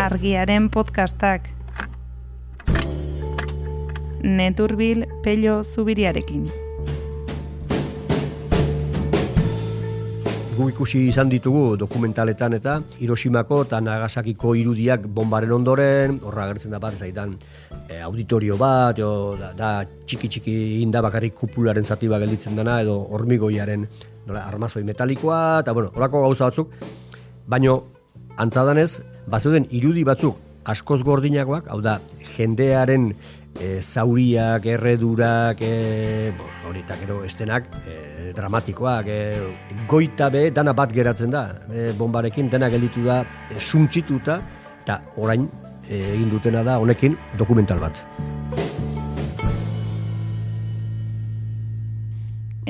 argiaren podcastak. Neturbil pello zubiriarekin. Gu ikusi izan ditugu dokumentaletan eta Hiroshimako eta Nagasakiko irudiak bombaren ondoren, horra agertzen da bat zaitan e, auditorio bat, edo, da, da txiki txiki inda bakarrik kupularen zati bat gelditzen dena, edo hormigoiaren nola, armazoi metalikoa, eta bueno, horako gauza batzuk, baino antzadanez, bazuden irudi batzuk askoz gordinakoak, hau da, jendearen e, zauriak, erredurak, e, bos, horitak ero estenak, e, dramatikoak, e, goita be, dana bat geratzen da, e, bombarekin, dena gelditu da, e, suntzituta, eta orain e, egin dutena da honekin dokumental bat.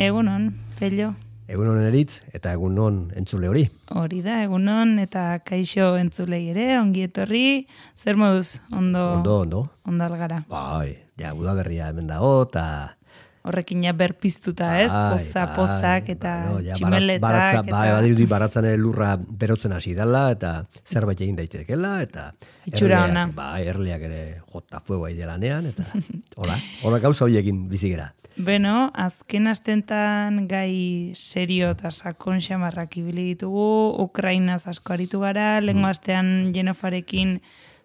Egunon, pello. Egunon eritz eta egunon entzule hori. Hori da, egunon eta kaixo entzulei ere, ongi etorri, zer moduz, ondo, Ondo, ondo. ondo algara. Bai, ja, udaberria hemen dago, eta... Horrekin berpiztuta, ez? Bai, Poza, bai, pozak eta bueno, ja, tximeletak. baratza, eta... Bai, badirudi baratzan ere lurra berotzen hasi dela, eta zerbait egin daitekela, eta... Itxura ona. Bai, erleak ere jota fuego aide lanean, eta... hola, hola gauza horiekin bizigera. Beno, azken astentan gai serio eta sakon xamarrak ibili ditugu, Ukrainaz asko aritu gara, Mm. lengo astean Jenofarekin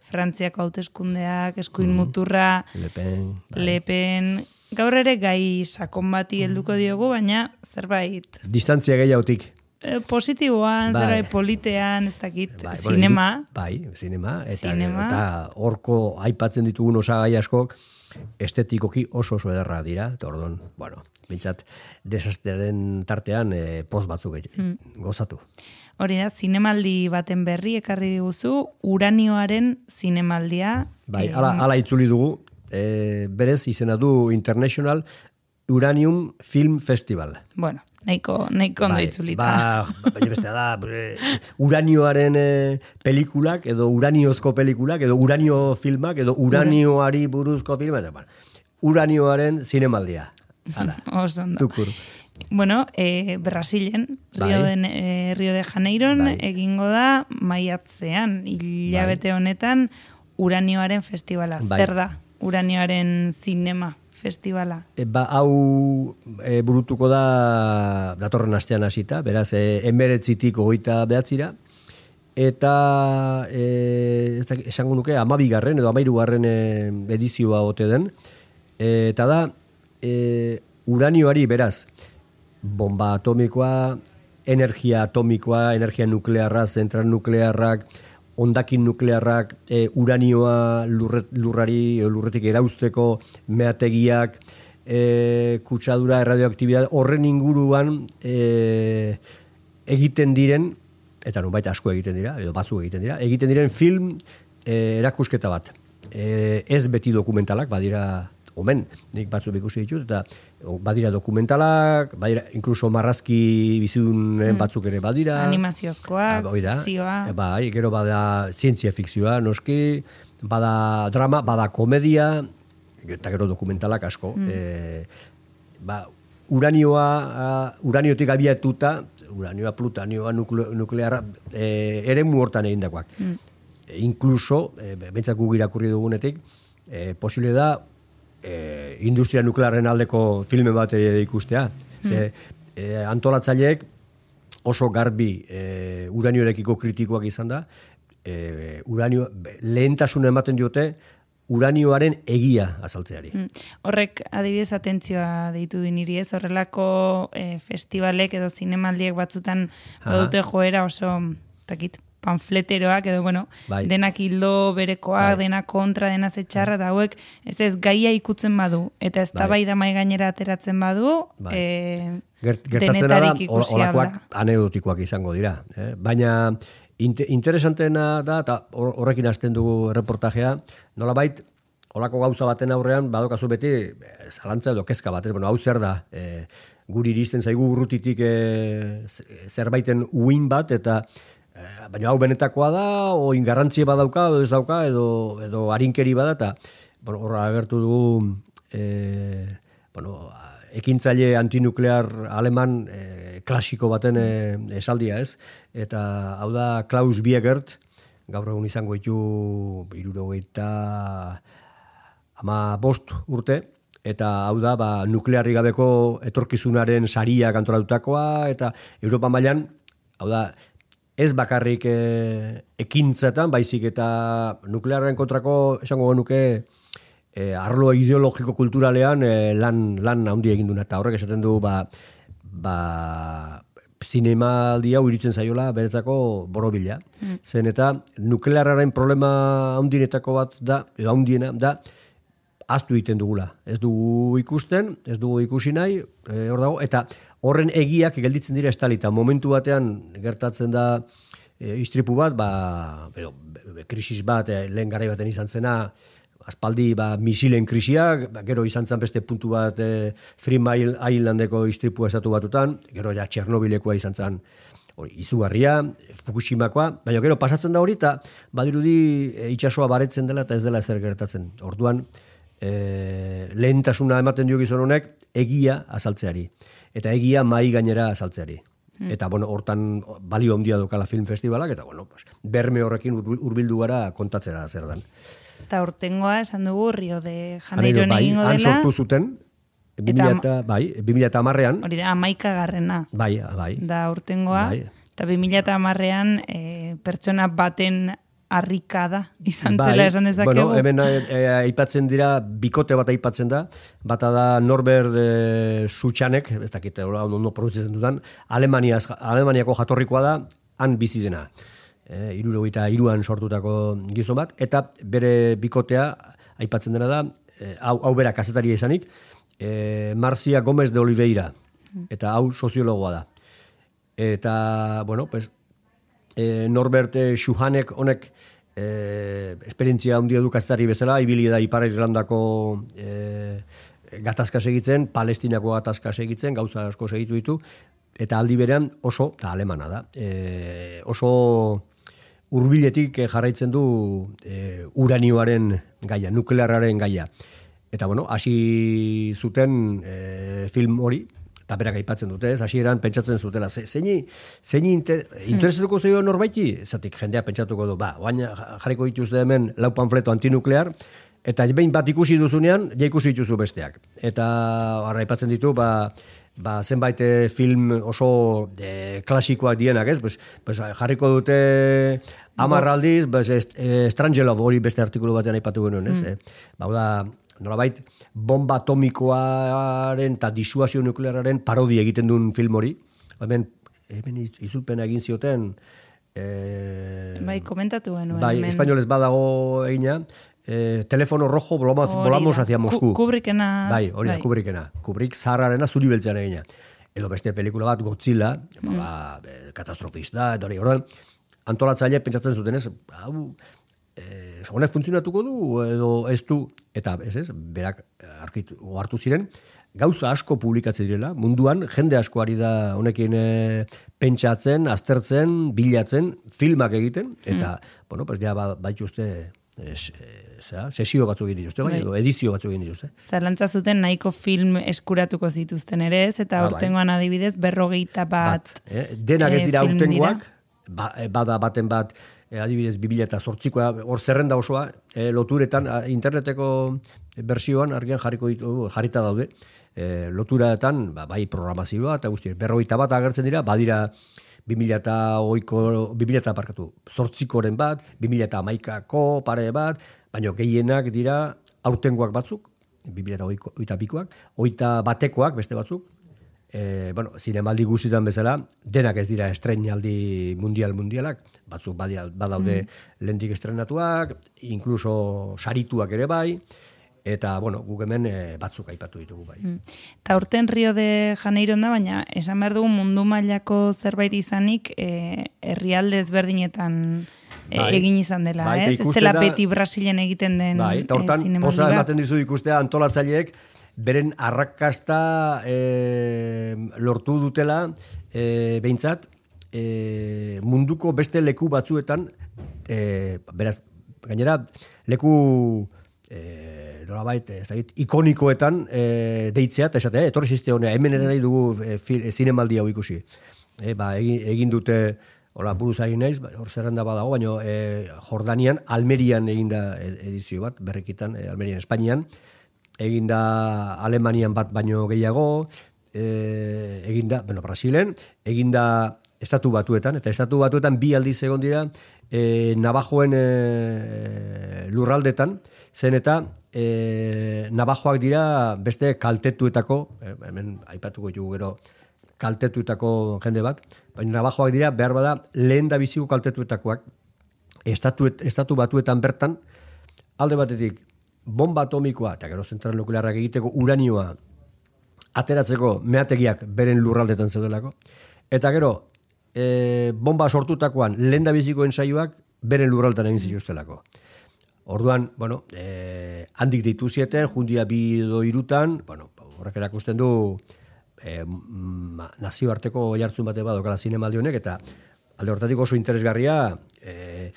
Frantziako hauteskundeak, eskuin Mm. muturra, Le Pen, bai. lepen, gaur ere gai sakon bati helduko diogu, baina zerbait Distantzia gehiagotik. eh, positiboan, Bai. zerbait politean, ez dakit, Bai, zinema, bai, zinema. Eta, Zinema. eta horko aipatzen ditugun osagai askok, estetikoki oso oso ederra dira, eta orduan, bueno, bintzat, desasteren tartean eh, poz batzuk mm. gozatu. hori da, zinemaldi baten berri ekarri diguzu, uranioaren zinemaldia. Bai, eh, ala, ala itzuli dugu, e, berez izena du International Uranium Film Festival. Bueno, nahiko, nahiko ondo itzulita. Ba, baina bestea da, bre, uranioaren e, pelikulak, edo uraniozko pelikulak, edo uranio filmak, edo uranioari buruzko filmak, eta, bueno, uranioaren zinemaldia. Hala, tukur. Bueno, eh, Brasilen, Bai. Rio, de, eh, Rio de Janeiron, Bai. egingo da maiatzean, hilabete honetan, uranioaren festivala. Bai. Zer da, uranioaren zinema festivala? E, ba, hau e, burutuko da datorren astean hasita, beraz, e, emberetzitik hogeita behatzira, eta e, ez da, esango nuke amabigarren edo amairugarren e, edizioa ote den, e, eta da e, uranioari beraz, bomba atomikoa, energia atomikoa, energia nuklearra, zentral nuklearrak, ondakin nuklearrak, e, uranioa lurret, lurrari, lurretik erauzteko meategiak, e, kutsadura, erradioaktibidad, horren inguruan e, egiten diren, eta nunbait asko egiten dira, edo batzuk egiten dira, egiten diren film e, erakusketa bat. E, ez beti dokumentalak, badira omen, nik batzuk ikusi ditut, eta badira dokumentalak, badira inkluso marrazki bizidunen batzuk ere badira. Animaziozkoak, Ah, hori da. fikzioa. E, Bai, gero bada zientzia fikzioa, noski, bada drama, bada komedia, eta gero dokumentalak asko. E, ba, uranioa, ah, uraniotik abiatuta, uranioa, plutanioa, nukle, nuklearra, e, ere hortan egindakoak. E, inkluso, e, bentsat guk irakurri dugunetik, e, posible da, e, industria nuklearren aldeko filme bat ere ikustea. Ze, e, antolatzaileek oso garbi e, uraniorekiko kritikoak izan da, e, uranio, lehentasuna ematen diote uranioaren egia azaltzeari. Mm. Horrek adibidez atentzioa deitu du niri ez, horrelako eh, festivalek edo zinemaldiek batzutan badute joera oso, takit, panfleteroak edo bueno, Bai. denak hildo berekoak, Bai. dena kontra, dena zetxarra, eta hauek ez ez gaia ikutzen badu, eta ez Bai. da mai gainera ateratzen badu, Bai. eh, Gert, gertatzen da, alda. anekdotikoak izango dira. Eh? Baina inte, interesantena da, eta hor- horrekin hasten dugu reportajea, nolabait, holako gauza baten aurrean, badokazu beti, eh, zalantza edo kezka bat, ez? Bueno, hau zer da, eh, guri iristen zaigu urrutitik z- zerbaiten uin bat, eta baina hau benetakoa da, o ingarrantzia badauka, edo ez dauka, edo, edo harinkeri bada, eta bueno, horra agertu dugu eh, bueno, ekintzaile antinuklear aleman eh, klasiko baten eh, esaldia ez. Eta hau da Klaus Biegert, gaur egun izango ditu irurogeita ama bost urte, eta hau da, ba, nuklearri gabeko etorkizunaren saria kantoratutakoa, eta Europa mailan hau da, ez bakarrik e, ekintzetan, baizik eta nuklearren kontrako, esango genuke, e, arlo ideologiko kulturalean e, lan, lan handi egin duna, eta horrek esaten du, ba, ba, zinema hau iritzen zaiola beretzako borobila. Mm. Zen eta nuklearraren problema handinetako bat da, edo handiena, da, aztu egiten dugula. Ez dugu ikusten, ez dugu ikusi nahi, e, hor dago, eta horren egiak gelditzen dira estalita. Momentu batean gertatzen da e, istripu bat, ba, edo, krisis bat, e, lehen garai baten izan zena, aspaldi ba, misilen krisiak, ba, gero izan zen beste puntu bat e, Free Mile Islandeko istripu esatu batutan, gero ja Txernobilekoa izan zen hori, izugarria, Fukushimakoa, baina gero pasatzen da hori, eta badirudi e, itxasoa baretzen dela eta ez dela ezer gertatzen. Orduan, e, lehentasuna ematen dio gizon honek egia azaltzeari. Eta egia mai gainera azaltzeari. Hmm. Eta, bueno, hortan balio handia dokala film festivalak, eta, bueno, pues, berme horrekin urbildu gara kontatzera zer dan. Eta urtengoa, esan dugu, Rio de Janeiro bai, negingo dela. sortu zuten, 2000 eta, bai, 2000 eta amarrean. Hori da, amaika garrena. Bai, bai. Da urtengoa. Bai. Eta 2000 eta amarrean e, pertsona baten harrikada izan bai, zela esan dezakegu. Bueno, hemen eh, aipatzen dira, bikote bat aipatzen da, bata da Norbert e, Sutxanek, ez dakit, ondo, ondo produzitzen dudan, Alemaniaz, Alemaniako jatorrikoa da, han bizi dena. E, iruro iruan sortutako gizon bat, eta bere bikotea aipatzen dena da, hau, hau bera kazetaria izanik, e, Marcia Gomez de Oliveira, eta hau soziologoa da. Eta, bueno, pues, e, Norbert Schuhanek honek e, esperientzia handia du kazetari bezala, ibili da Ipar Irlandako e, gatazka segitzen, Palestinako gatazka segitzen, gauza asko segitu ditu, eta aldi berean oso, eta alemana da, e, oso hurbiletik jarraitzen du e, uranioaren gaia, nuklearraren gaia. Eta bueno, hasi zuten e, film hori, eta berak aipatzen dute, ez, hasieran pentsatzen zutela, ze, zeini, zeini inter, interesatuko zeio norbaiti, zatik jendea pentsatuko du, ba, baina jarriko dituzte hemen lau panfleto antinuklear, eta behin bat ikusi duzunean, ja ikusi dituzu besteak. Eta harra aipatzen ditu, ba, ba, zenbait eh, film oso e, klasikoak dienak, ez? Pues, pues, jarriko dute amarraldiz, pues, Estrangelov hori beste artikulu batean aipatu genuen, ez? Mm. E, ba, da, nolabait, bomba atomikoaren eta disuazio nukleararen parodi egiten duen film hori. Hemen, hemen izulpen egin zioten... E, bai, komentatu genuen. Bai, espainolez badago egina. E, telefono rojo volamos, volamos hacia Moscú. Kubrikena. Bai, hori da, bai. Kubrikena. Kubrik zahararena zuri beltzean egina. Edo beste pelikula bat, Godzilla, mm. ba, katastrofista, eta hori, antolatzaile pentsatzen zuten ez, hau, eh, honek funtzionatuko du edo ez du eta ez ez berak arkitu hartu ziren gauza asko publikatzen direla munduan jende asko ari da honekin e, pentsatzen aztertzen bilatzen filmak egiten eta mm. bueno pues ja ba, baituzte es, Zera, sesio batzuk egin dituzte, bai, edo edizio batzuk egin dituzte. Zerlantza zuten nahiko film eskuratuko zituzten ere ez, eta ah, urtengoan bai. adibidez berrogeita bat, bat eh? Denak ez dira urtengoak, ba, bada baten bat e, adibidez 2000 eta zortzikoa, hor zerrenda osoa, e, loturetan, interneteko bersioan argian jarriko ditu, jarrita daude, e, loturetan, ba, bai programazioa, eta guzti, berroita bat agertzen dira, badira 2000 eta oiko, 2000 eta parkatu, zortzikoren bat, 2000 eta amaikako pare bat, baina gehienak dira aurtengoak batzuk, 2000 eta oita bikoak, oita batekoak beste batzuk, e, bueno, zinemaldi guztietan bezala, denak ez dira estreinaldi mundial mundialak, batzuk badia, badaude mm. lendik estrenatuak, inkluso sarituak ere bai, eta, bueno, guk hemen e, batzuk aipatu ditugu bai. Mm. Ta urten Rio de Janeiro da, baina esan behar dugu mundu mailako zerbait izanik e, herrialde ezberdinetan e, bai, egin izan dela, bai, ez? Ez dela beti Brasilen egiten den bai, eta hortan, e, posa ematen dizu ikustea antolatzaileek, beren arrakasta e, lortu dutela e, behintzat e, munduko beste leku batzuetan e, beraz, gainera leku e, nolabait, ez da, ikonikoetan e, deitzea, eta esate, etorri ziste honea, hemen ere nahi dugu e, zinemaldi hau ikusi. E, ba, egin, egin dute hola buruz ari naiz, ba, hor zerrenda badago, baina e, Jordanian, Almerian eginda edizio bat, berrikitan, e, Almerian, Espainian, eginda Alemanian bat baino gehiago, e, eginda, bueno, Brasilen, eginda estatu batuetan, eta estatu batuetan bi aldiz egon dira, e, Nabajoen e, lurraldetan, zen eta e, Nabajoak dira beste kaltetuetako, hemen aipatuko jugu gero, kaltetuetako jende bat, baina Nabajoak dira behar bada lehen da biziko kaltetuetakoak, estatu, estatu batuetan bertan, alde batetik, bomba atomikoa, eta gero zentral nuklearrak egiteko uranioa ateratzeko meategiak beren lurraldetan zeudelako, eta gero e, bomba sortutakoan lehen da biziko ensaioak beren lurraldetan egin zituztelako. Orduan, bueno, e, handik ditu zieten, jundia bi do irutan, bueno, horrek erakusten du e, nazioarteko jartzun bate badokala zinemaldi honek, eta alde hortatik oso interesgarria, e,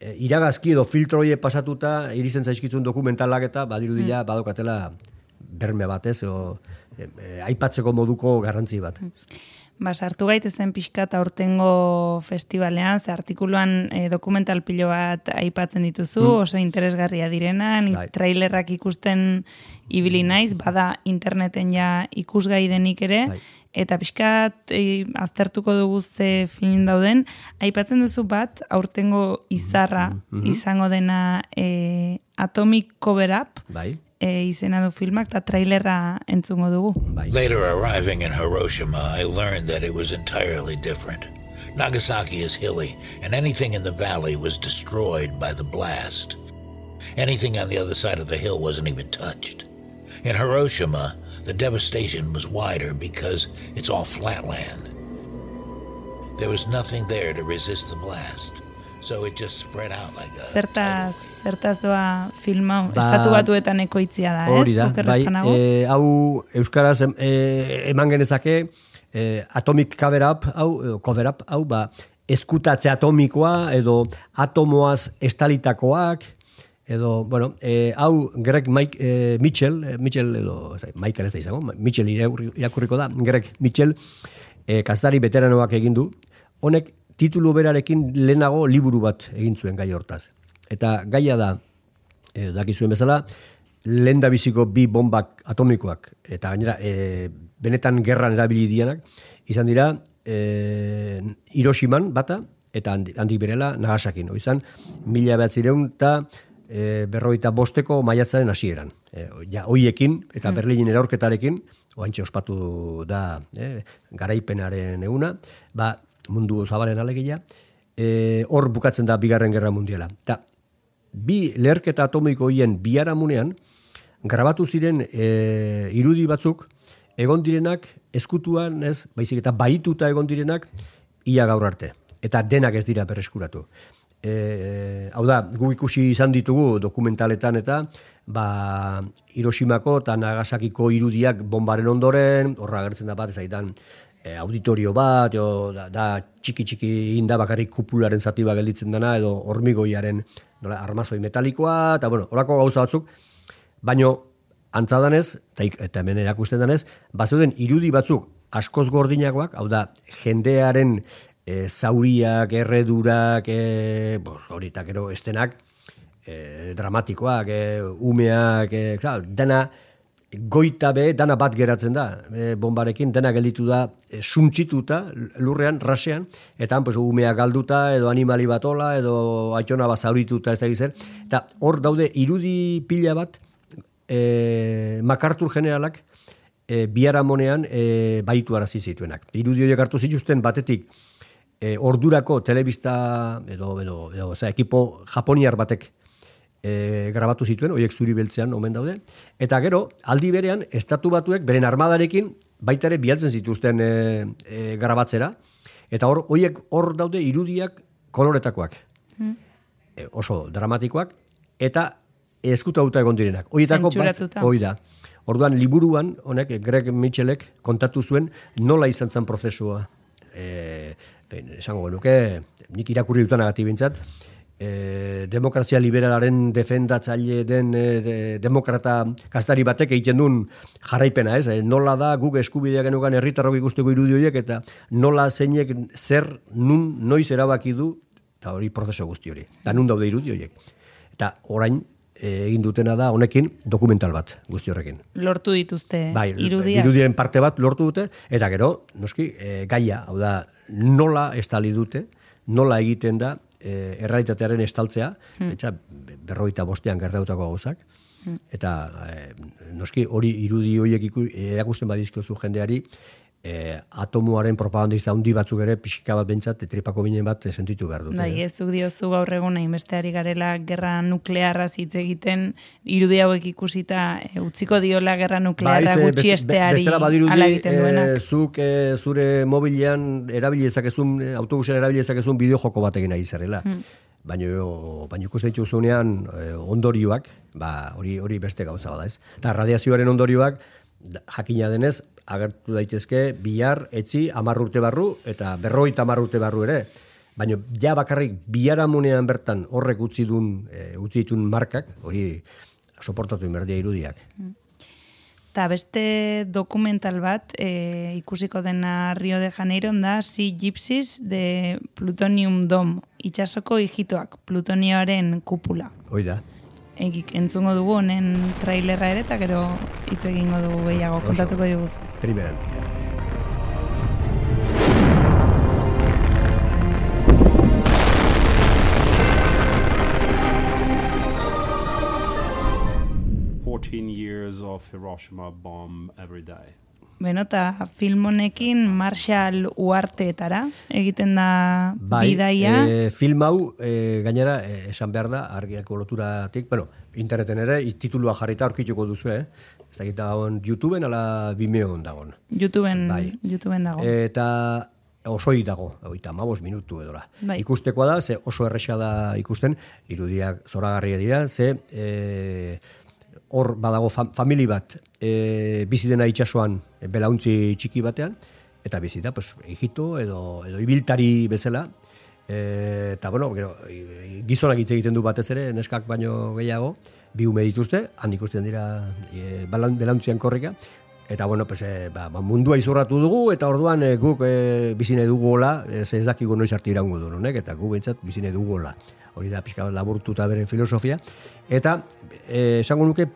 iragazki edo filtro pasatuta iristen zaizkitzun dokumentalak eta badirudila mm. badokatela berme batez o e, e, aipatzeko moduko garrantzi bat. Mm. Ba, sartu gaitezen pixka eta urtengo festivalean, ze artikuluan e, dokumental pilo bat aipatzen dituzu, mm. oso interesgarria direna, bai. trailerrak ikusten ibili naiz, bada interneten ja ikusgai denik ere, bai eta pixkat e, aztertuko dugu ze film dauden, aipatzen duzu bat, aurtengo izarra mm -hmm. izango dena e, Atomic Cover Up, bai. E, izena du filmak, eta trailerra entzungo dugu. Later arriving in Hiroshima, I learned that it was entirely different. Nagasaki is hilly, and anything in the valley was destroyed by the blast. Anything on the other side of the hill wasn't even touched. In Hiroshima, the devastation was wider because it's all flat land. There was nothing there to resist the blast. So it just spread out like a Zertaz, zertaz doa filma, ba, estatu batuetan ekoitzia da, ez? Hori da, bai, e, hau Euskaraz e, eman genezake e, Atomic Cover Up, hau, cover up, hau, ba, eskutatze atomikoa edo atomoaz estalitakoak, edo, bueno, e, hau Greg Mike, e, Mitchell, e, Mitchell edo, zai, Michael ez da izango, Mitchell irakurriko da, Greg Mitchell, e, kastari veteranoak egin du, honek titulu berarekin lehenago liburu bat egin zuen gai hortaz. Eta gaia da, e, dakizuen bezala, lehen biziko bi bombak atomikoak, eta gainera, e, benetan gerran erabili dianak, izan dira, e, Hiroshiman bata, eta handik berela Nagasakin. Izan, mila behatzireun eta e, berroita bosteko maiatzaren hasieran. E, ja, hoiekin eta hmm. Berlinin eraurketarekin, oantxe ospatu da e, garaipenaren eguna, ba, mundu zabalen alegia, e, hor bukatzen da bigarren gerra mundiala. Ta, bi leherketa atomiko hien biharamunean, grabatu ziren e, irudi batzuk, egon direnak eskutuan, ez, baizik eta baituta egon direnak, ia gaur arte. Eta denak ez dira berreskuratu e, hau da, gu ikusi izan ditugu dokumentaletan eta ba, Hiroshimako eta Nagasakiko irudiak bombaren ondoren, horra agertzen da bat, ezaitan e, auditorio bat, o, da, da txiki txiki inda bakarrik kupularen zati bat gelditzen dena, edo hormigoiaren nola, armazoi metalikoa, eta bueno, horako gauza batzuk, baino antzadanez, eta, eta hemen erakusten danez, bazuden irudi batzuk askoz gordinagoak, hau da, jendearen e, zauriak, erredurak, e, bos, hori takero estenak, e, dramatikoak, e, umeak, e, klar, dena goita be, dana bat geratzen da, e, bombarekin, dena gelditu da, e, suntxituta, lurrean, rasean, eta han, pues, umeak galduta, edo animali batola, edo aitona bat zaurituta, ez da gizera, eta hor daude, irudi pila bat, e, makartur generalak, e, biaramonean e, baitu arazi zituenak. Irudi horiek hartu zituzten batetik, e, ordurako telebista edo, edo, edo oza, ekipo japoniar batek e, grabatu zituen, horiek zuri beltzean omen daude. Eta gero, aldi berean, estatu batuek beren armadarekin baita ere bialtzen zituzten e, e, grabatzera. Eta hor, horiek hor daude irudiak koloretakoak. Hmm. E, oso dramatikoak. Eta eskuta egon direnak. Horietako bat, hori da. Orduan, liburuan, honek, Greg Mitchellek kontatu zuen nola izan zen prozesua. E, esango genuke, nik irakurri dutan agati bintzat, e, demokrazia liberalaren defendatzaile den e, demokrata kastari batek egiten duen jarraipena, ez? E, nola da guk eskubidea genukan herritarrok ikusteko irudi horiek eta nola zeinek zer nun noiz erabaki du eta hori prozeso guzti hori. Eta nun daude irudi horiek. Eta orain egin dutena da honekin dokumental bat guzti horrekin. Lortu dituzte bai, irudiak. Irudien parte bat lortu dute eta gero, noski, e, gaia, hau da, nola estali dute, nola egiten da e, errealitatearen estaltzea, hmm. etxa berroita bostean gertautako gauzak, hmm. eta e, noski hori irudi horiek erakusten badizkiozu jendeari, e, atomoaren propagandista handi batzuk ere pixika bat bentsat, tripako binen bat sentitu behar dut. Bai, ez zuk diozu gaur egun besteari garela gerra nuklearra hitz egiten irudi hauek ikusita e, utziko diola gerra nuklearra ba, gutxi esteari egiten duenak. E, zuk e, zure mobilean erabili ezakezun, autobusen erabili ezakezun bideo joko batekin nahi zerrela. Hmm. Baina, baina ikusten dituzunean e, ondorioak, ba, hori hori beste gauza bada ez. Eta radiazioaren ondorioak, jakina denez, agertu daitezke bihar etzi hamar urte barru eta berroita hamar urte barru ere. Baina ja bakarrik biharamunean bertan horrek utzi duen, e, utzi ditun markak, hori soportatu inberdia irudiak. Eta beste dokumental bat e, ikusiko dena Rio de Janeiro da Si Gypsies de Plutonium Dome, itxasoko hijitoak, plutonioaren kupula. Hoi da egik entzungo dugu honen trailerra ere eta gero hitz egingo dugu gehiago kontatuko diguz. Primeran. years of Hiroshima bomb every day. Beno, eta film honekin Marshall Uarteetara egiten da bai, bidaia. E, film hau, e, gainera, e, esan behar da, argiako loturatik, bueno, interneten ere, titulua jarrita aurkituko duzu, eh? Ez da gita YouTubeen ala Vimeoen dagoen. YouTubeen, bai. YouTubeen dago. Eta osoi dago, oita mabos minutu edora. Bai. Ikustekoa da, ze oso erresa da ikusten, irudiak zoragarria dira, ze... E, hor badago fam, famili bat e, bizi dena itsasoan e, belauntzi txiki batean eta bizi da pues hijito edo edo ibiltari bezala e, eta bueno gero gizonak hitz egiten du batez ere neskak baino gehiago bi ume dituzte han ikusten dira e, belauntzian korrika Eta bueno, pues, e, ba, ba, mundua izurratu dugu, eta orduan e, guk e, bizine dugu hola, ez, ez dakigu noiz arti iraungo du, eta guk bintzat bizine dugu hola. Hori da, pixka laburtu eta beren filosofia. Eta, esango nuke,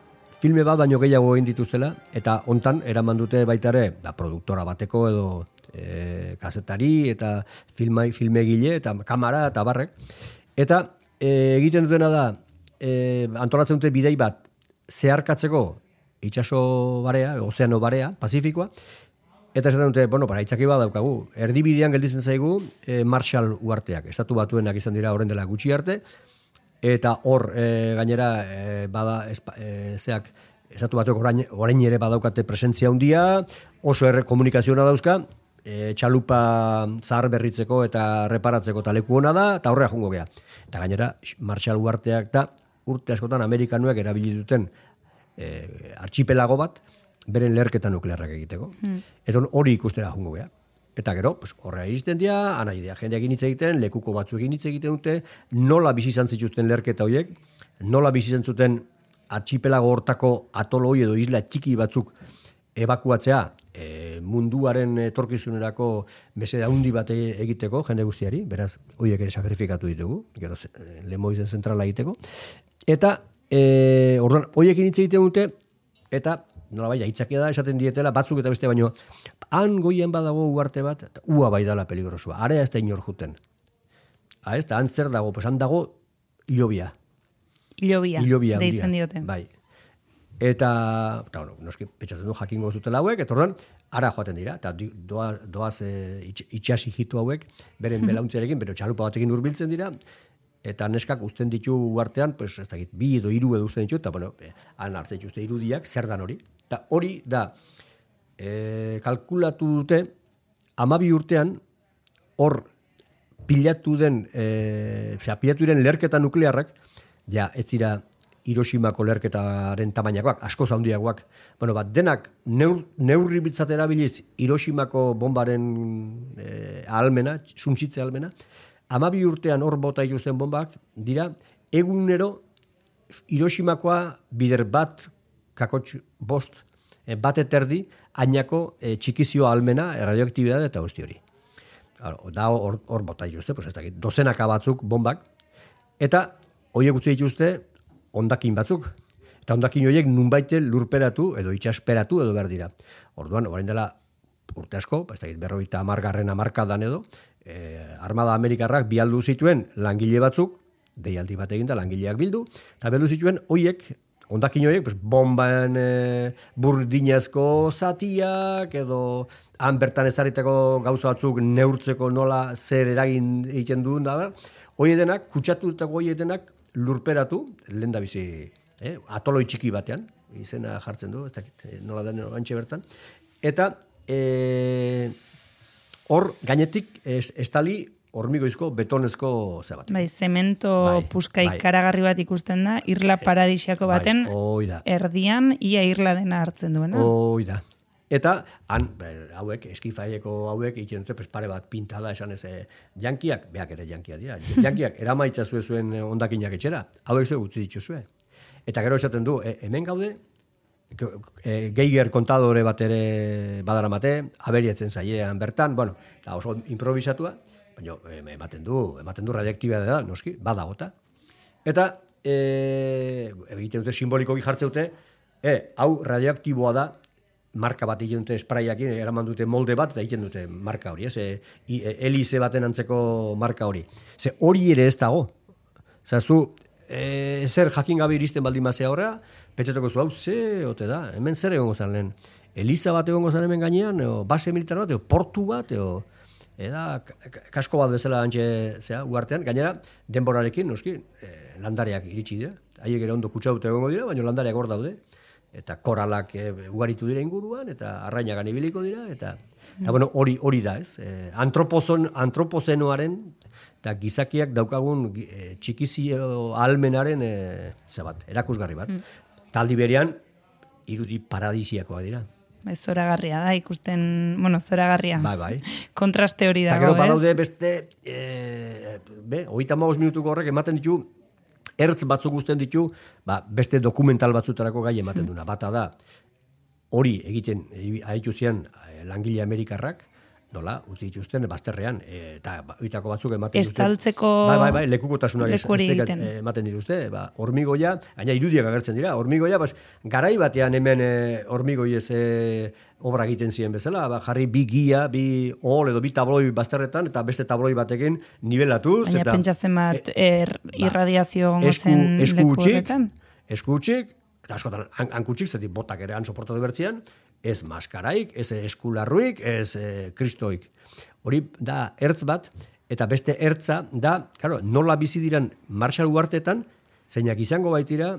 filme bat baino gehiago egin dituztela, eta hontan eraman dute baita ere, da, ba, produktora bateko edo e, kazetari, eta filmai, filmegile, eta kamera, eta barrek. Eta e, egiten dutena da, e, antolatzen dute bidei bat, zeharkatzeko itxaso barea, ozeano barea, pazifikoa, eta esaten dute, bueno, para itxaki bat daukagu, erdibidean gelditzen zaigu e, Marshall uarteak, estatu batuenak izan dira horren dela gutxi arte, eta hor e, gainera e, bada e, zeak, estatu batuak orain, orain ere badaukate presentzia handia, oso erre komunikazioa dauzka, e, txalupa zahar berritzeko eta reparatzeko eta leku hona da, eta horrea jungo gea. Eta gainera, Marshall uarteak da, urte askotan Amerikanuek erabili duten e, archipelago bat, beren lerketa nuklearrak egiteko. Hmm. Eta hori ikustera jungo geha. Eta gero, pues, horrea izten dira, anaidea jendeak hitz egiten, lekuko batzu egin hitz egiten dute, nola bizi izan zituzten lerketa horiek, nola bizi izan zuten archipelago hortako atoloi edo isla txiki batzuk ebakuatzea e, munduaren etorkizunerako bese handi bat e, egiteko jende guztiari, beraz, horiek ere sakrifikatu ditugu, gero lemoizen zentrala egiteko. Eta E, orduan, hoiekin hitz egiten dute, eta nola bai, aitzakia da, esaten dietela, batzuk eta beste baino, han goien badago uarte bat, ua bai dala peligrosua, area ez da inor juten. Ha, ez da, han zer dago, pues han dago ilobia. Ilobia, ilobia deitzen diote. Bai. Eta, eta bueno, noski, petxatzen du jakingo zutela hauek, eta orduan, ara joaten dira, eta doaz, doaz e, itxasi jitu hauek, beren belauntzerekin, bero txalupa batekin urbiltzen dira, eta neskak uzten ditu artean, pues, ez dakit, bi edo hiru edo uzten ditu, eta bueno, eh, han hartzen dituzte irudiak, zer dan hori. Eta hori da, e, kalkulatu dute, amabi urtean, hor pilatu den, e, osea, pilatu den lerketa nuklearrak, ja, ez dira, Hiroshimako lerketaren tamainakoak, asko zaundiagoak. Bueno, bat, denak neur, neurri bitzat erabiliz Hiroshimako bombaren e, almena, suntzitze almena, amabi urtean hor bota ikusten bombak, dira, egunero Hiroshimakoa bider bat kakotx bost eh, bat eterdi ainako e, txikizio almena radioaktibidade eta guzti hori. Da hor, hor bota dituzte, pues ez dakit, dozenaka batzuk bombak, eta horiek utzi dituzte ondakin batzuk. Eta ondakin horiek nunbaite lurperatu edo itxasperatu edo behar dira. Orduan, orain dela urte asko, ez dakit, berroita amargarren amarkadan edo, e, Armada Amerikarrak bialdu zituen langile batzuk, deialdi bat egin da langileak bildu, eta beldu zituen hoiek, ondakin horiek, pues, bomban e, burdinezko zatiak, edo han bertan ezarriteko gauza batzuk neurtzeko nola zer eragin egiten duen da, hoi edenak, kutsatu eta edenak lurperatu, lehen da bizi, eh, atoloi txiki batean, izena jartzen du, ez dakit, eh, nola den antxe bertan, eta e, hor, gainetik, estali hormigoizko betonezko ze bat. Bai, zemento bai, puskai bai. karagarri bat ikusten da, irla eh, paradisiako bai, baten, bai, erdian, ia irla dena hartzen duena. Oi da. Eta, han, hauek, eskifaieko hauek, ikin dute, pues, pare bat pintada esan ez, eh, jankiak, beak ere jankiak dira, jankiak, eramaitza zuen zuen ondakinak etxera, hauek zuen utzi dituzue. Eta gero esaten du, e, hemen gaude, e, geiger kontadore bat ere badaramate, aberietzen zaiean bertan, bueno, da oso improvisatua, baina ematen du, ematen du radioaktibitatea da, noski, badagota. Eta eh egiten dute simbolikoki jartze dute, e, hau radioaktiboa da, marka bat egiten dute sprayakin, eraman dute molde bat, eta egiten dute marka hori, ez? E, e, elize baten antzeko marka hori. Ze hori ere ez dago. Zer, zu, e, zer jakin gabe iristen baldin mazea horra, petxetako zu, hau, ze, ote da, hemen zer egongo zan lehen. Eliza bat egongo zan hemen gainean, o, base militar bat, o, portu bat, o, Eda, kasko bat bezala antxe, zea, uartean, gainera, denborarekin, noski, e, landariak iritsi dira. Haiek ere ondo kutsaute egongo dira, baina landariak hor daude. Eta koralak e, ugaritu dira inguruan, eta arrainagan ibiliko dira, eta, eta bueno, hori hori da, ez? E, antropozon, antropozenoaren, eta gizakiak daukagun e, txikizio almenaren, e, bat, erakusgarri bat. Mm. Taldi berean, irudi paradisiakoa dira. Bai, zoragarria da, ikusten, bueno, zoragarria. Bai, bai. Kontraste hori dago, ez? Eta gero badaude beste, e, be, oita maus minutuko horrek ematen ditu, ertz batzuk guzten ditu, ba, beste dokumental batzutarako gai ematen duna. Bata da, hori egiten, haitu zian eh, langile amerikarrak, nola, utzi dituzten bazterrean, e, eta oitako batzuk ematen dituzte. Estaltzeko bai, bai, bai, lekukotasunari e, ematen dituzte, ba, hormigoia, gaina irudiak agertzen dira, hormigoia, bas, garai batean hemen e, hormigoi ez e, obra egiten ziren bezala, ba, jarri bi gia, bi ol edo bi tabloi bazterretan, eta beste tabloi batekin nivelatuz. Baina eta, pentsatzen bat, e, er, ba, irradiazio esku, esku utxik, esku utxik, eta askotan, hankutxik, zetik botak ere han soportatu bertzian, ez maskaraik, ez eskularruik, ez e, kristoik. Hori da ertz bat, eta beste ertza da, claro, nola bizi diran Marshall Uartetan, zeinak izango baitira,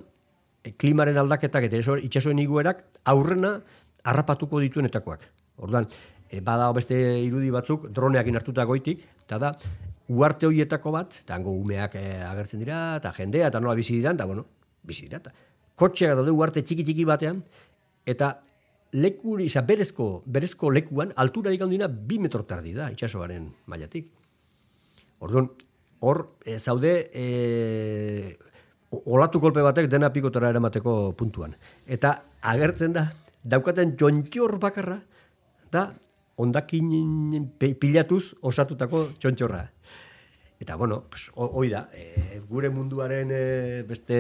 e, klimaren aldaketak eta itxasoen iguerak aurrena harrapatuko dituenetakoak. Orduan, e, bada beste irudi batzuk, droneak inartuta goitik, eta da, uarte horietako bat, eta hango umeak e, agertzen dira, eta jendea, eta nola bizi diran, eta bueno, bizi dira, kotxeak daude uarte txiki-txiki batean, eta lekuri, isa, berezko, berezko lekuan, altura ikandina bi metro tardi da, itxasoaren mailatik. Orduan, hor, e, zaude, e, olatu kolpe batek dena pikotara eramateko puntuan. Eta agertzen da, daukaten txontxor bakarra, da, ondakin pilatuz osatutako txontxorra. Eta, bueno, pues, hoi da, e, gure munduaren e, beste,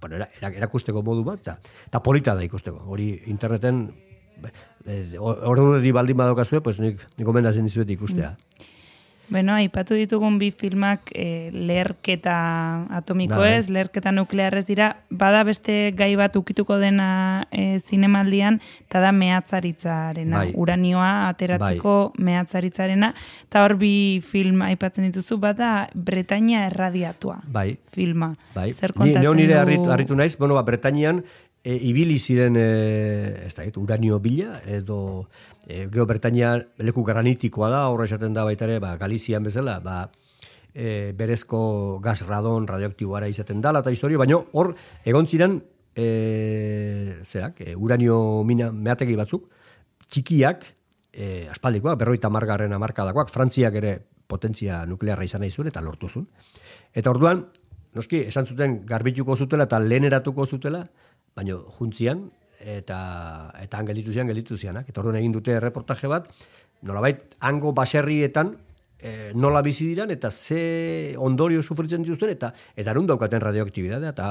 bueno, erakusteko modu bat, eta polita da ikusteko. Hori interneten Eh, ordu di baldin badokazue, pues nik, nik gomendazen dizuet ikustea. Mm. Bueno, aipatu ditugun bi filmak e, leherketa atomiko bai. ez, leherketa nuklearrez dira, bada beste gai bat ukituko dena e, zinemaldian, eta da mehatzaritzarena, bai. uranioa ateratzeko bai. mehatzaritzarena, eta hor bi film aipatzen dituzu, bada Bretainia erradiatua bai. filma. Bai. Zer kontatzen Ni, nire harritu naiz, bueno, ba, Bretainian e, ibili ziren e, ez da, uranio bila edo e, geo Bertainia leku granitikoa da, horre esaten da baita ere, ba, Galizian bezala, ba, e, berezko gas radon radioaktiboara izaten dala eta historia, baina hor egon ziren e, zerak, e, uranio mina meategi batzuk, txikiak, e, aspaldikoak, berroita margarren amarkadakoak, frantziak ere potentzia nuklearra izan nahi zuen, eta lortu zuen. Eta orduan, noski, esan zuten garbituko zutela eta leheneratuko zutela, baina juntzian, eta eta han gelditu zian, gelditu zianak. Eta orduan egin dute reportaje bat, nolabait, hango baserrietan, e, nola bizi diran eta ze ondorio sufritzen dituzten eta eta nun daukaten radioaktibitatea eta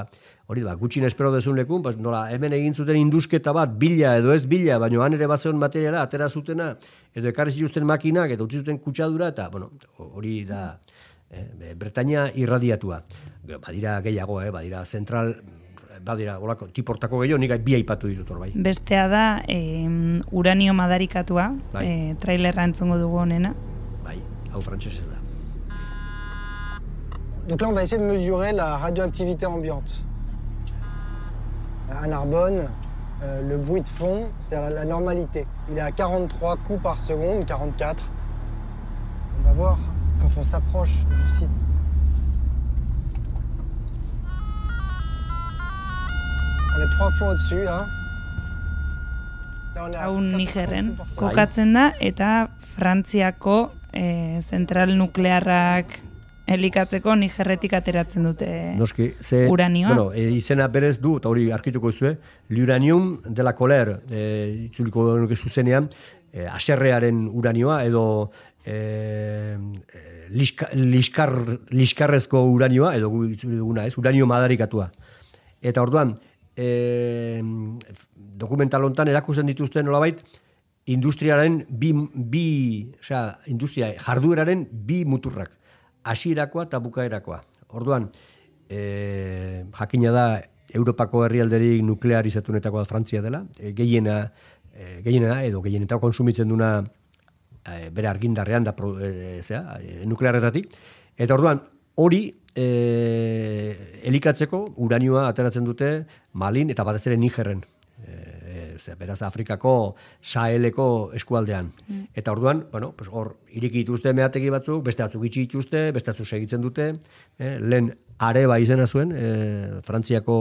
hori da gutxin espero dezun lekun pues nola hemen egin zuten indusketa bat bila edo ez bila baino han ere bazeon materiala atera zutena edo ekarri zituzten makinak eta utzi zuten kutsadura eta bueno hori da e, Bretaña irradiatua badira gehiago eh badira zentral badira olako tiportako gehiago nik bi aipatu ditut hor bai bestea da eh, uranio madarikatua bai. eh, trailerra entzungo dugu honena Donc là, on va essayer de mesurer la radioactivité ambiante. À Narbonne, euh, le bruit de fond, c'est la, la, normalité. Il est à 43 coups par seconde, 44. On va voir quand on s'approche du site. À Nigerren kokatzen da eta Frantziako e, zentral nuklearrak elikatzeko nigerretik ateratzen dute Noski, ze, uranioa. Bueno, e, izena berez du, eta hori arkituko zuen, l'uranium de la coler, e, itzuliko nuke zuzenean, e, aserrearen uranioa, edo e, liska, liskar, liskarrezko uranioa, edo duguna ez, uranio madarikatua. Eta orduan, e, dokumental hontan erakusten dituzten nolabait, industriaren bi, bi osea, industria jardueraren bi muturrak. Hasierakoa eta bukaerakoa. Orduan, e, jakina da Europako herrialderik nuklearizatunetako da Frantzia dela, e, gehiena, e, gehiena edo gehienetako konsumitzen duna e, bere argindarrean da e, zera, e, nuklearretatik. Eta orduan, hori e, elikatzeko uranioa ateratzen dute Malin eta batez ere Nigerren ze, beraz Afrikako Saheleko eskualdean. Mm. Eta orduan, bueno, pues hor iriki dituzte meategi batzuk, beste batzuk itxi dituzte, beste batzuk segitzen dute, eh, lehen areba izena zuen, eh, Frantziako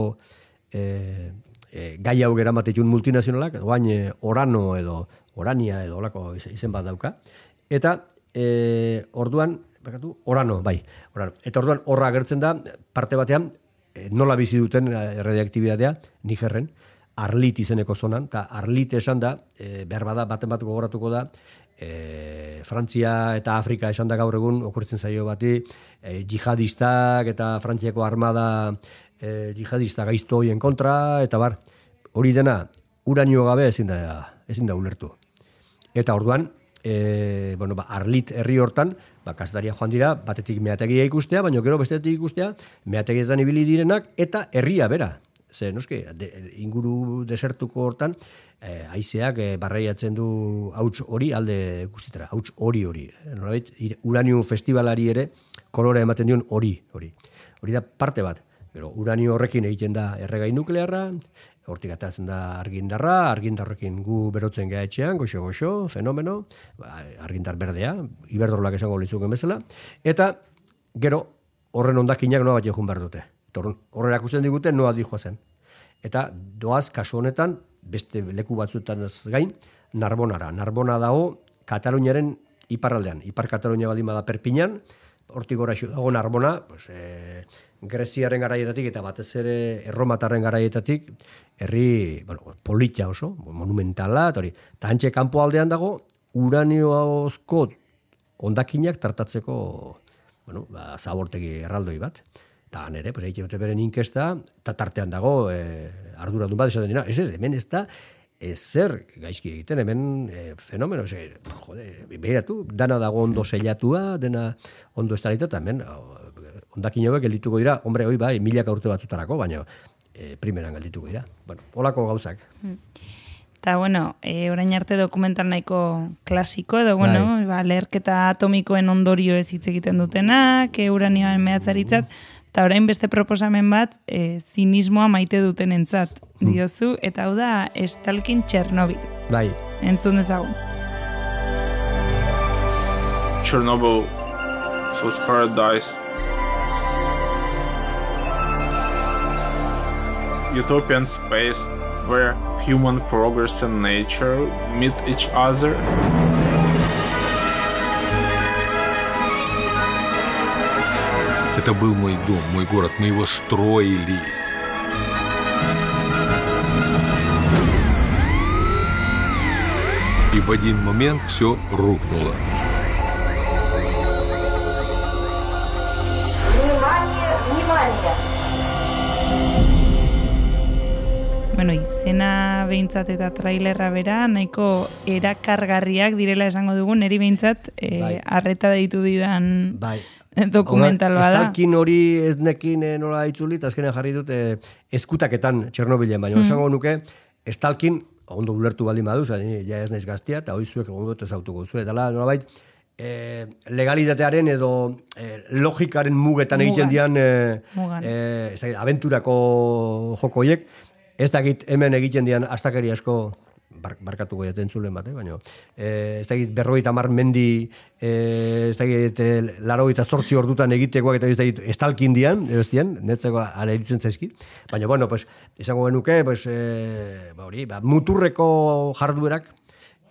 eh, eh, gai hau gera matetun multinazionalak, oain eh, orano edo orania edo olako izen bat dauka. Eta eh, orduan, bakatu, orano, bai, orano. Eta orduan horra agertzen da, parte batean, eh, nola bizi duten eh, radioaktibitatea, Nigerren, Arlit izeneko zonan, eta Arlit esan da, e, behar bada, baten bat gogoratuko da, e, Frantzia eta Afrika esan da gaur egun, okurtzen zaio bati, e, jihadistak eta Frantziako armada e, jihadista gaizto hoien kontra, eta bar, hori dena, uranio gabe ezin da, ezin da ulertu. Eta orduan, e, bueno, ba, Arlit herri hortan, ba, kasdaria joan dira, batetik meategia ikustea, baina gero bestetik ikustea, meategietan ibili direnak, eta herria bera, ze noski, inguru desertuko hortan, eh, aizeak eh, barraiatzen du hauts hori alde guztitara, hauts hori hori. Eh, uranio festivalari ere kolore ematen dion hori hori. Hori da parte bat. Pero uranio horrekin egiten da erregai nuklearra, hortik atatzen da argindarra, argindarrekin gu berotzen geha etxean, goxo goxo, fenomeno, ba, argindar berdea, iberdorolak esango litzuken bezala, eta gero horren ondakinak noa bat jokun behar dute. Horre erakusten digute noa dijoa zen. Eta doaz kasu honetan, beste leku batzuetan gain, Narbonara. Narbona dago Kataluniaren iparraldean. Ipar Katalunia baldin bada perpinan, hortik gora dago Narbona, pues, e, Greziaren garaietatik eta batez ere erromatarren garaietatik, herri bueno, politia oso, monumentala, eta hori. Ta hantxe kanpo aldean dago, uranioazko ondakinak tartatzeko bueno, ba, zabortegi erraldoi bat. Eta nere, pues, egite dute beren inkesta, eta tartean dago, e, arduradun bat esaten dira, ez ez, hemen ez da, ez zer gaizki egiten, hemen e, fenomeno, ze, jode, behiratu, dana dago ondo seilatua, dena ondo estarita, eta hemen, ondakin hauek geldituko dira, hombre, hoi bai, milak urte batzutarako, baina e, primeran geldituko dira. Bueno, holako gauzak. Hmm. Eta, bueno, e, orain arte dokumental nahiko klasiko, edo, bueno, bai. ba, leherketa atomikoen ondorio ez hitz egiten dutenak, e, uranioan mehatzaritzat, Eta orain beste proposamen bat, e, zinismoa maite duten entzat, hmm. diozu, eta hau da, Estalkin Txernobil. Bai. Entzun dezagun. Chernobyl was paradise. Utopian space where human progress and nature meet each other. Это был мой дом, мой город, мы его строили. И в один момент все рухнуло. Bueno, izena behintzat eta trailerra bera, nahiko erakargarriak direla esango dugu, neri behintzat, e, Bai. arreta deitu didan Bai. dokumental bada. Estalkin hori ez nekin nola itzuli, eta azkenean jarri dut eh, eskutaketan Txernobilen, baina Hmm. esango nuke, estalkin, ondo ulertu baldin badu, zan, ja ez naiz gaztia, eta hoi zuek ondo ez autuko zuen. Eta nolabait, eh, legalitatearen edo eh, logikaren mugetan egiten Mugan. dian eh, Mugan. eh, ez dakit, abenturako jokoiek, ez dakit hemen egiten dian astakeri asko bar, barkatuko jaten zulen bat, eh? baina eh, ez dakit berroita mar mendi eh, ez dakit eh, laroita zortzi ordutan egitekoak eta ez dakit estalkin dian, ez dian, netzeko ala iritzen zaizki. Baina, bueno, pues, izango genuke, pues, eh, ba, hori, ba, muturreko jarduerak,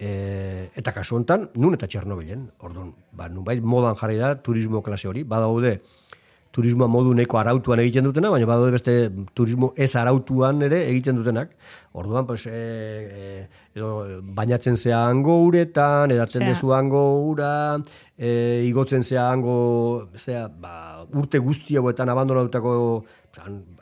E, eta kasu hontan, nun eta Txernobilen, orduan, ba, nunbait modan jarri da turismo klase hori, badaude turismoa modu neko arautuan egiten dutena, baina badaude beste turismo ez arautuan ere egiten dutenak. Orduan, pues, e, e, edo, bainatzen zea hango uretan, edatzen dezu hango ura, e, igotzen zea hango, zea, ba, urte guzti hauetan abandonatutako,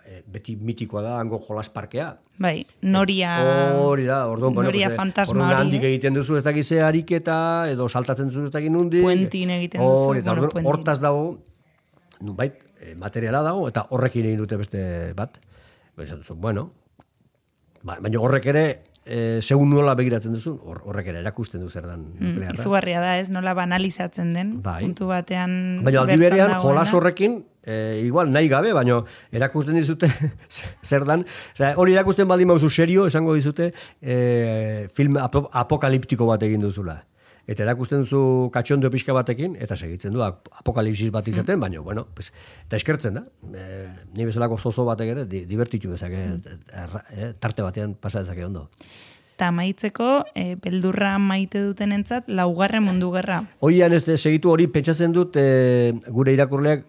e, beti mitikoa da hango jolas parkea. Bai, noria... Hori da, orduan, bueno, Noria pues, eh, fantasma hori, handik egiten duzu ez dakiz ze ariketa, edo saltatzen duzu ez dakiz nundik. Puentin egiten duzu, Hori, bueno, hortaz dago, nunbait, eh, materiala dago, eta horrekin egin dute beste bat. Duzu, bueno, ba, baina horrek ere, e, segun nola begiratzen duzu, hor- horrek ere erakusten du zer dan Mm, nuklearra. izugarria da, ez? Nola banalizatzen den, Bai. puntu batean... Baina aldi berean, jolas horrekin, e, igual nahi gabe, baina erakusten dizute zer dan. Osea, hori erakusten baldin bauzu serio, esango dizute e, film apo- apokaliptiko bat egin duzula. Eta erakusten duzu katxondo pixka batekin, eta segitzen du ap- apokalipsis bat izaten, baina, bueno, pues, eta eskertzen da. E, ni bezalako zozo batek ere, di, divertitu dezake, erra- eh, tarte batean pasa dezake ondo. Eta amaitzeko, e, beldurra maite dutenentzat laugarren mundu gerra. Oian ez segitu hori pentsatzen dut e, gure irakurleak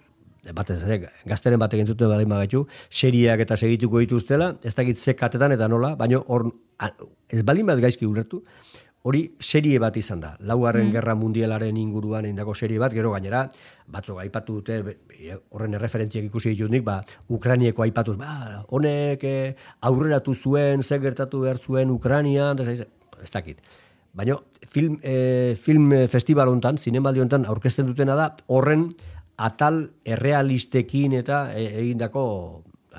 batez ere gazteren bat egin zuten baldin bagaitu, seriak eta segituko dituztela, ez dakit ze katetan eta nola, baino hor ez bat gaizki ulertu, hori serie bat izan da. Laugarren gerra mundialaren inguruan indako serie bat, gero gainera, batzuk aipatu dute, horren erreferentziak ikusi ditut nik, ba, Ukrainieko aipatuz, ba, honek eh, aurreratu zuen, ze gertatu behar zuen Ukrainian, da, ez dakit. Baina film, eh, film festival hontan, zinemaldi hontan aurkezten dutena da, horren atal errealistekin eta e, egindako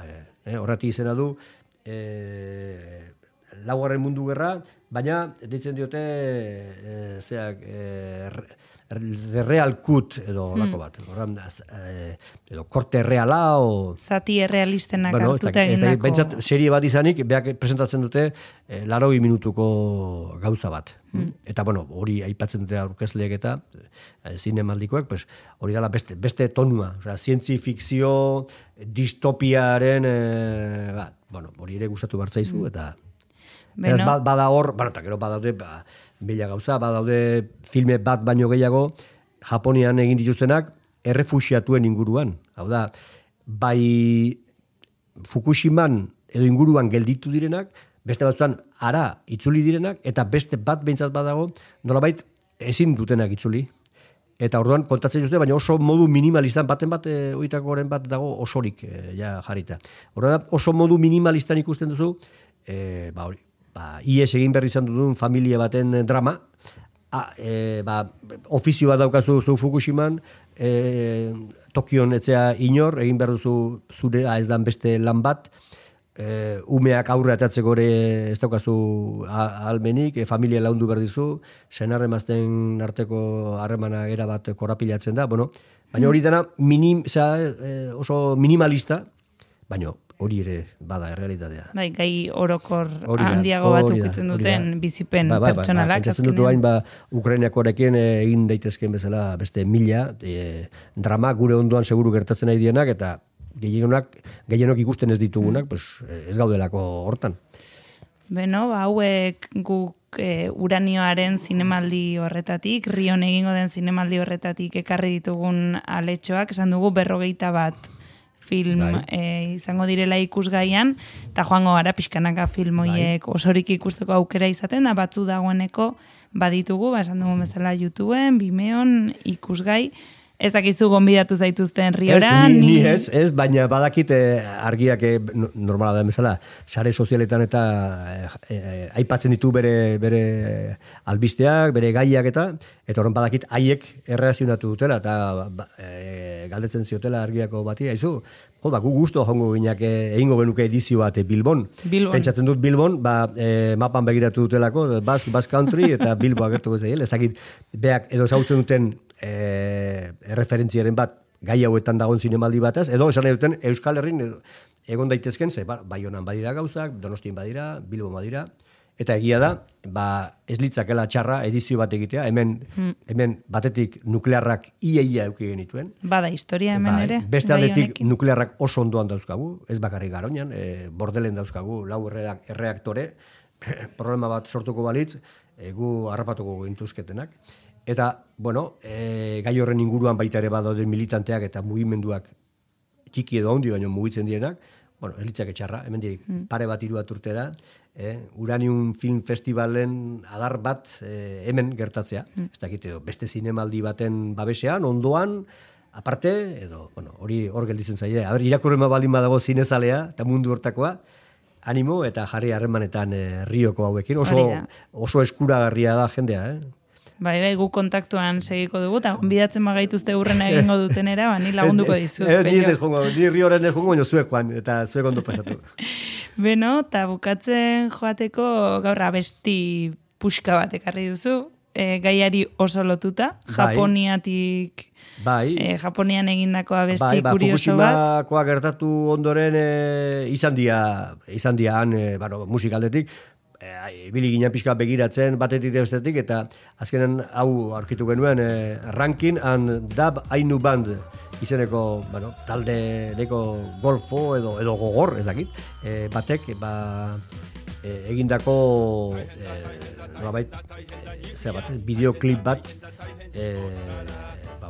eh, eh, horreti izena du eh, laugarren mundu gerra, baina deitzen diote eh, zeak eh, re- The Real Cut edo lako bat. Horran, eh, edo korte reala o Zati errealistenak Bueno, hartuta egindako... behintzat serie bat izanik, beak presentatzen dute eh, larogi minutuko gauza bat. Eta, bueno, hori aipatzen dute aurkezleek eta eh, zinemaldikoek, pues, hori dela beste, beste tonua. Osea, zientzi fikzio, distopiaren, eh, ba, bueno, hori ere gustatu bartzaizu, eta Beraz, Beno. ba- bada hor, bueno, eta gero badaude, ba, mila gauza, badaude filme bat baino gehiago, Japonian egin dituztenak, errefuxiatuen inguruan. Hau da, bai Fukushiman edo inguruan gelditu direnak, beste batzutan ara itzuli direnak, eta beste bat behintzat badago, nolabait ezin dutenak itzuli. Eta orduan kontatzen dute, baina oso modu minimalistan, baten bat, e, bat dago osorik e, ja jarrita. Orduan oso modu minimalistan ikusten duzu, e, ba, hori, ba, IES egin berri izan duten familia baten eh, drama, a, e, ba, ofizio bat daukazu zu Fukushiman, e, Tokion etzea inor, egin behar duzu zure ez dan beste lan bat, e, umeak aurre atatzeko ere ez daukazu a- ahalmenik, e, familia laundu behar dizu, senar emazten arteko harremana era bat korapilatzen da, bueno, baina hori dena minim, oso minimalista, baina hori ere bada errealitatea. Bai, gai orokor Hori da, handiago bat ukitzen duten bizipen Ba, ba, ba, pertsonalak. Ba, pentsatzen dut hain, ba, Ukrainiakoarekin eh, egin daitezkeen bezala beste mila, e, drama gure ondoan seguru gertatzen nahi dienak, eta gehienonak, gehienok ikusten ez ditugunak, pues, eh, ez gaudelako hortan. Beno, ba, hauek guk e, uranioaren zinemaldi horretatik, rion egingo den zinemaldi horretatik ekarri ditugun aletxoak, esan dugu berrogeita bat film Bai. e, izango direla ikusgaian, eta joango gara pixkanaka film hoiek osorik ikusteko aukera izaten, da batzu dagoeneko baditugu, ba, esan dugu bezala YouTubeen, Vimeon, ikusgai, ez dakizu gonbidatu zaituzten riora, ez, ni, ni ez, ez, baina badakit argiak eh, no- normala da bezala, sare sozialetan eta eh, eh, aipatzen ditu bere, bere albisteak, bere gaiak eta, eta horren badakit haiek erreazionatu dutela, eta eh, galdetzen ziotela argiako bati, haizu, jo, ba, gu gusto jongo ginak eh, egingo genuke edizio bat Bilbon. Bilbon. Pentsatzen dut Bilbon, ba, eh, mapan begiratu dutelako, Basque, Basque Country eta Bilbo agertuko zail, ez dakit, beak edo zautzen duten eh, erreferentziaren bat gai hauetan dagoen zinemaldi bataz, edo esan duten Euskal Herrin egon daitezken, ze, ba, Baionan badira gauzak, Donostien badira, Bilbo badira, eta egia da, ba, ez litzakela txarra edizio bat egitea, hemen, hemen batetik nuklearrak iaia euki genituen, bada historia hemen Bai, ere. Beste aldetik nuklearrak oso ondoan dauzkagu, ez bakarrik garoñan, e, bordelen dauzkagu, lau erreak, erreaktore, problema bat sortuko balitz, e, gu harrapatuko gintuzketenak. Eta, bueno, e, gai horren inguruan baita ere badaude militanteak eta mugimenduak txiki edo handi baino mugitzen direnak, bueno, elitzak etxarra, hemen pare bat hiru bat urtera, eh, Uranium Film Festivalen adar bat eh, hemen gertatzea, ez dakit edo beste zinemaldi baten babesean, ondoan, aparte, edo, bueno, hori hor gelditzen zaie, a ber, irakurrema baldin badago zinezalea, eta mundu hortakoa, animo eta jarri harremanetan eh, rioko hauekin, oso, oso eskuragarria da jendea, eh? Bai, bai, gu kontaktuan segiko dugu, eta bidatzen magaituzte urrena egingo dutenera, ba, ni lagunduko dizut. ez- Ni ez jongo, ni rioren ez jongo, baina zuek joan, eta zuek ondo pasatu. Beno, eta bukatzen joateko gaur abesti puxka bat ekarri duzu, e, gaiari oso lotuta, Bai. Japoniatik, Bai, e, Japonian egindako abesti bai, ba, kurioso bat. Fukushimakoa gertatu ondoren e, izan dia, izan dia han, e, bueno, musikaldetik, e, ibili ginen pixka begiratzen batetik bestetik, eta azkenen hau aurkitu genuen e, ranking and dub ainu band izeneko, bueno, talde neko golfo edo, edo gogor, ez dakit, e, batek, ba, e, egindako e, nolabait, e, bideoklip bat e,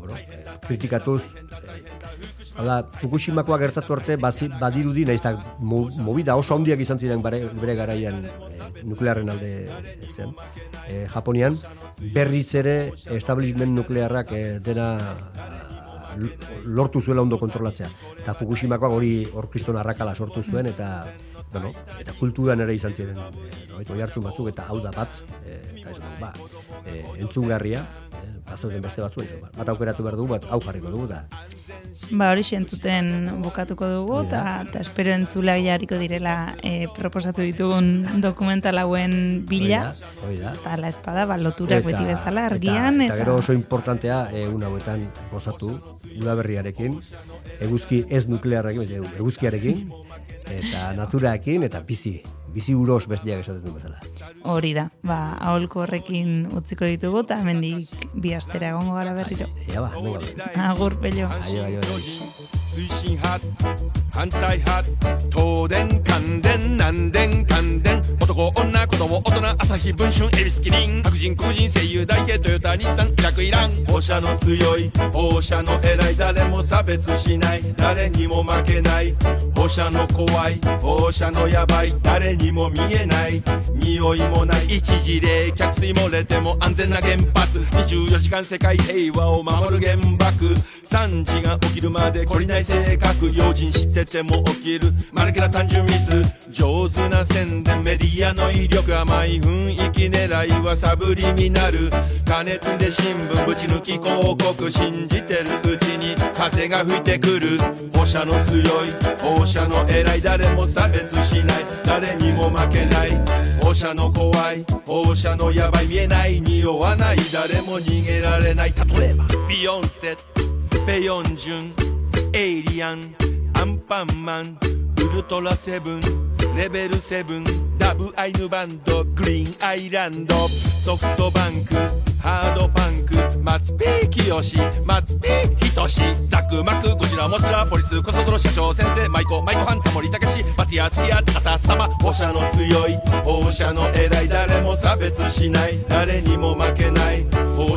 bueno, e, kritikatuz e, Hala, Fukushimakoa gertatu arte bazi, badirudi naiz mo- movida oso handiak izan ziren bare, bere garaian e, nuklearren alde zen. E, Japonian berriz ere establishment nuklearrak e, dena lortu zuela ondo kontrolatzea. Eta Fukushimakoak hori hor kriston arrakala sortu zuen eta bueno, eta kulturan ere izan ziren e, oi hartzun batzuk eta hau da bat e, eta esan, ba, e, entzungarria bazauden beste batzu ba, bat aukeratu behar dugu, bat hau jarriko dugu da. Ba, hori entzuten bukatuko dugu, Hori da. eta eta espero entzuleak jarriko direla e, proposatu ditugun dokumental hauen bila, eta la espada, ba, loturak beti bezala argian, eta, eta gero oso importantea egun hauetan gozatu udaberriarekin, eguzki ez nuklearrekin, eguzkiarekin, eta naturaekin, eta bizi, bizi uros bestiak esaten du bezala. hori da, ba, aholko horrekin utziko ditugu, eta hemendik bi astera egongo gara berriro. Ea ba. Agur, pello. Aio, aio, aio. 推進派反対派東電関電南電関電男女子供大人朝日文春恵比寿キリン白人黒人声優大系トヨタ日産イラクイラン放射の強い放射の偉い誰も差別しない。誰にも負けない。放射の怖い放射のやばい。誰にも見えない。匂いもない。一時冷却水漏れても安全な原発。24時間世界平和を守る原爆。惨事が起きるまで懲りない性格用心知ってても起きるマヌケな単純ミス上手な宣伝メディアの威力甘い雰囲気狙いはサブリミナル加熱で新聞ぶち抜き広告信じてるうちに風が吹いてくる放射の強い放射の偉い誰も差別しない。誰にも負けない。放射の怖い。放射のやばい見えない匂わない。誰も逃げられない。例えばビヨンセペヨンジュン。アンアンパンマンウルトラセブンレベルセブンダブアイヌバンドグリーンアイランドソフトバンクハードパンク松ピー清松ピーひとしザクマクゴジラモスラポリスコソドロ社長先生マイコマイコハンタモリタケシ松屋スキヤ高田様放射の強い放射の偉い誰も差別しない誰にも負けない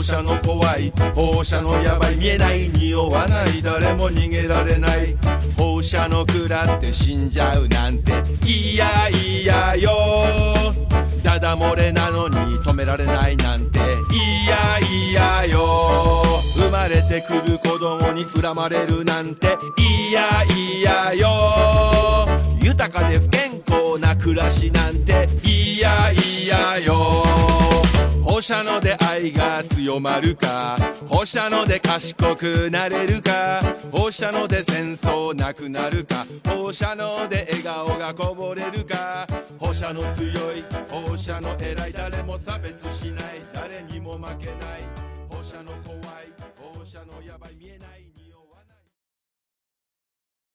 射の怖い放射のやばい見えない匂わない誰も逃げられない。放射の食らって死んじゃうなんていやいやよ。ダダ漏れなのに止められないなんていやいやよ。生まれてくる子供に恨まれるなんていやいやよ。豊かで不健康な暮らしなんていやいやよ。放射能で愛が強まるか？放射能で賢くなれるか？放射能で戦争なくなるか？放射能で笑顔がこぼれるか？放射能強い放射能偉い誰も差別しない。誰にも負けない。放射能怖い放射能やばい。